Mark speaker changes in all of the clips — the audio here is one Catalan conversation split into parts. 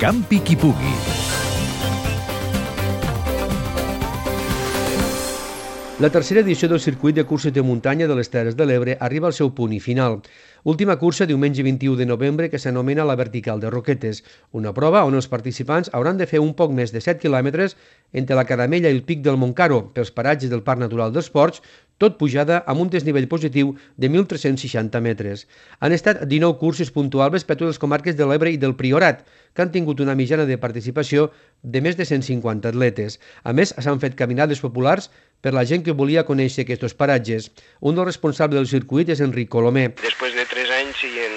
Speaker 1: Campi qui pugui.
Speaker 2: La tercera edició del circuit de curses de muntanya de les Terres de l'Ebre arriba al seu punt i final. Última cursa diumenge 21 de novembre que s'anomena la Vertical de Roquetes, una prova on els participants hauran de fer un poc més de 7 quilòmetres entre la Caramella i el Pic del Montcaro pels paratges del Parc Natural dels Ports, tot pujada amb un desnivell positiu de 1.360 metres. Han estat 19 curses puntuables per totes les comarques de l'Ebre i del Priorat, que han tingut una mitjana de participació de més de 150 atletes. A més, s'han fet caminades populars per la gent que volia conèixer aquests paratges. Un dels responsables del circuit és Enric Colomer.
Speaker 3: Després de 3 anys i en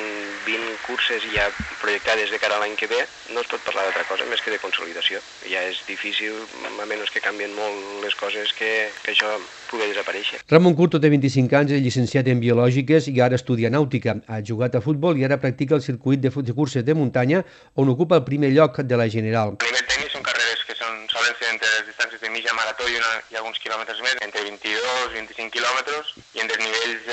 Speaker 3: 20 curses ja projectades de cara a l'any que ve, no es pot parlar d'altra cosa més que de consolidació. Ja és difícil, a menys que canvien molt les coses, que, que això pugui desaparèixer.
Speaker 2: Ramon Curto té 25 anys, és llicenciat en Biològiques i ara estudia nàutica. Ha jugat a futbol i ara practica el circuit de, de curses de muntanya, on ocupa el primer lloc de la general.
Speaker 4: A nivell tècnic són carreres que són, solen ser entre les distàncies de mitja marató i, una, i alguns quilòmetres més, entre 22 i 25 quilòmetres, i en desnivells eh,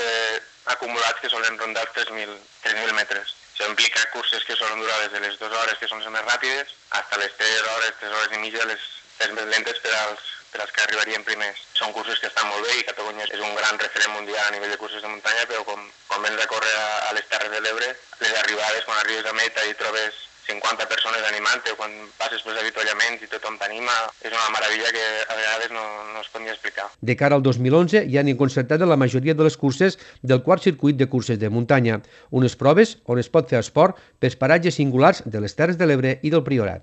Speaker 4: acumulats que solen rondar els 3.000 3.000 metres. Això implica curses que solen durar des de les dues hores, que són les més ràpides, fins a les 3 hores, 3 hores i mitja, les, les més lentes per als, per als que arribarien primers. Són curses que estan molt bé i Catalunya és un gran referent mundial a nivell de curses de muntanya, però com, quan vens a córrer a, a les Terres de l'Ebre, les arribades, quan arribes a meta i trobes 50 persones animant-te, quan passes pels avituallaments i tothom t'anima, és una meravella que a vegades no, no es pot ni explicar.
Speaker 2: De cara al 2011 ja han concertat la majoria de les curses del quart circuit de curses de muntanya, unes proves on es pot fer esport pels paratges singulars de les Terres de l'Ebre i del Priorat.